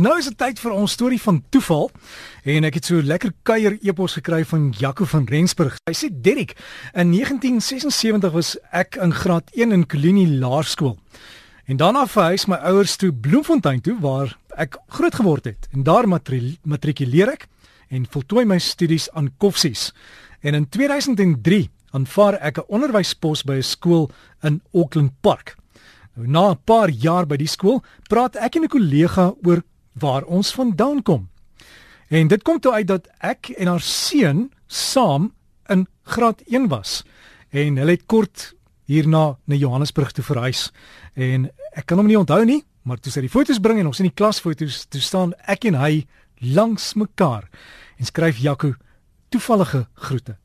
Nou is dit tyd vir ons storie van toeval en ek het so lekker kuier epos gekry van Jaco van Rensburg. Hy sê Derek, in 1976 was ek in graad 1 in Kolinie Laerskool. En daarna verhuis my ouers toe Bloemfontein toe waar ek groot geword het. En daar matrikuleer ek en voltooi my studies aan Koffsies. En in 2003 aanvaar ek 'n onderwyspos by 'n skool in Auckland Park. Nou na 'n paar jaar by die skool, praat ek en 'n kollega oor waar ons vandaan kom. En dit kom toe uit dat ek en haar seun saam in graad 1 was. En hulle het kort hierna na Johannesburg toe verhuis. En ek kan hom nie onthou nie maar toe sy die foto's bring en ons in die klasfoto's toe staan ek en hy langs mekaar en skryf Jaco toevallige groete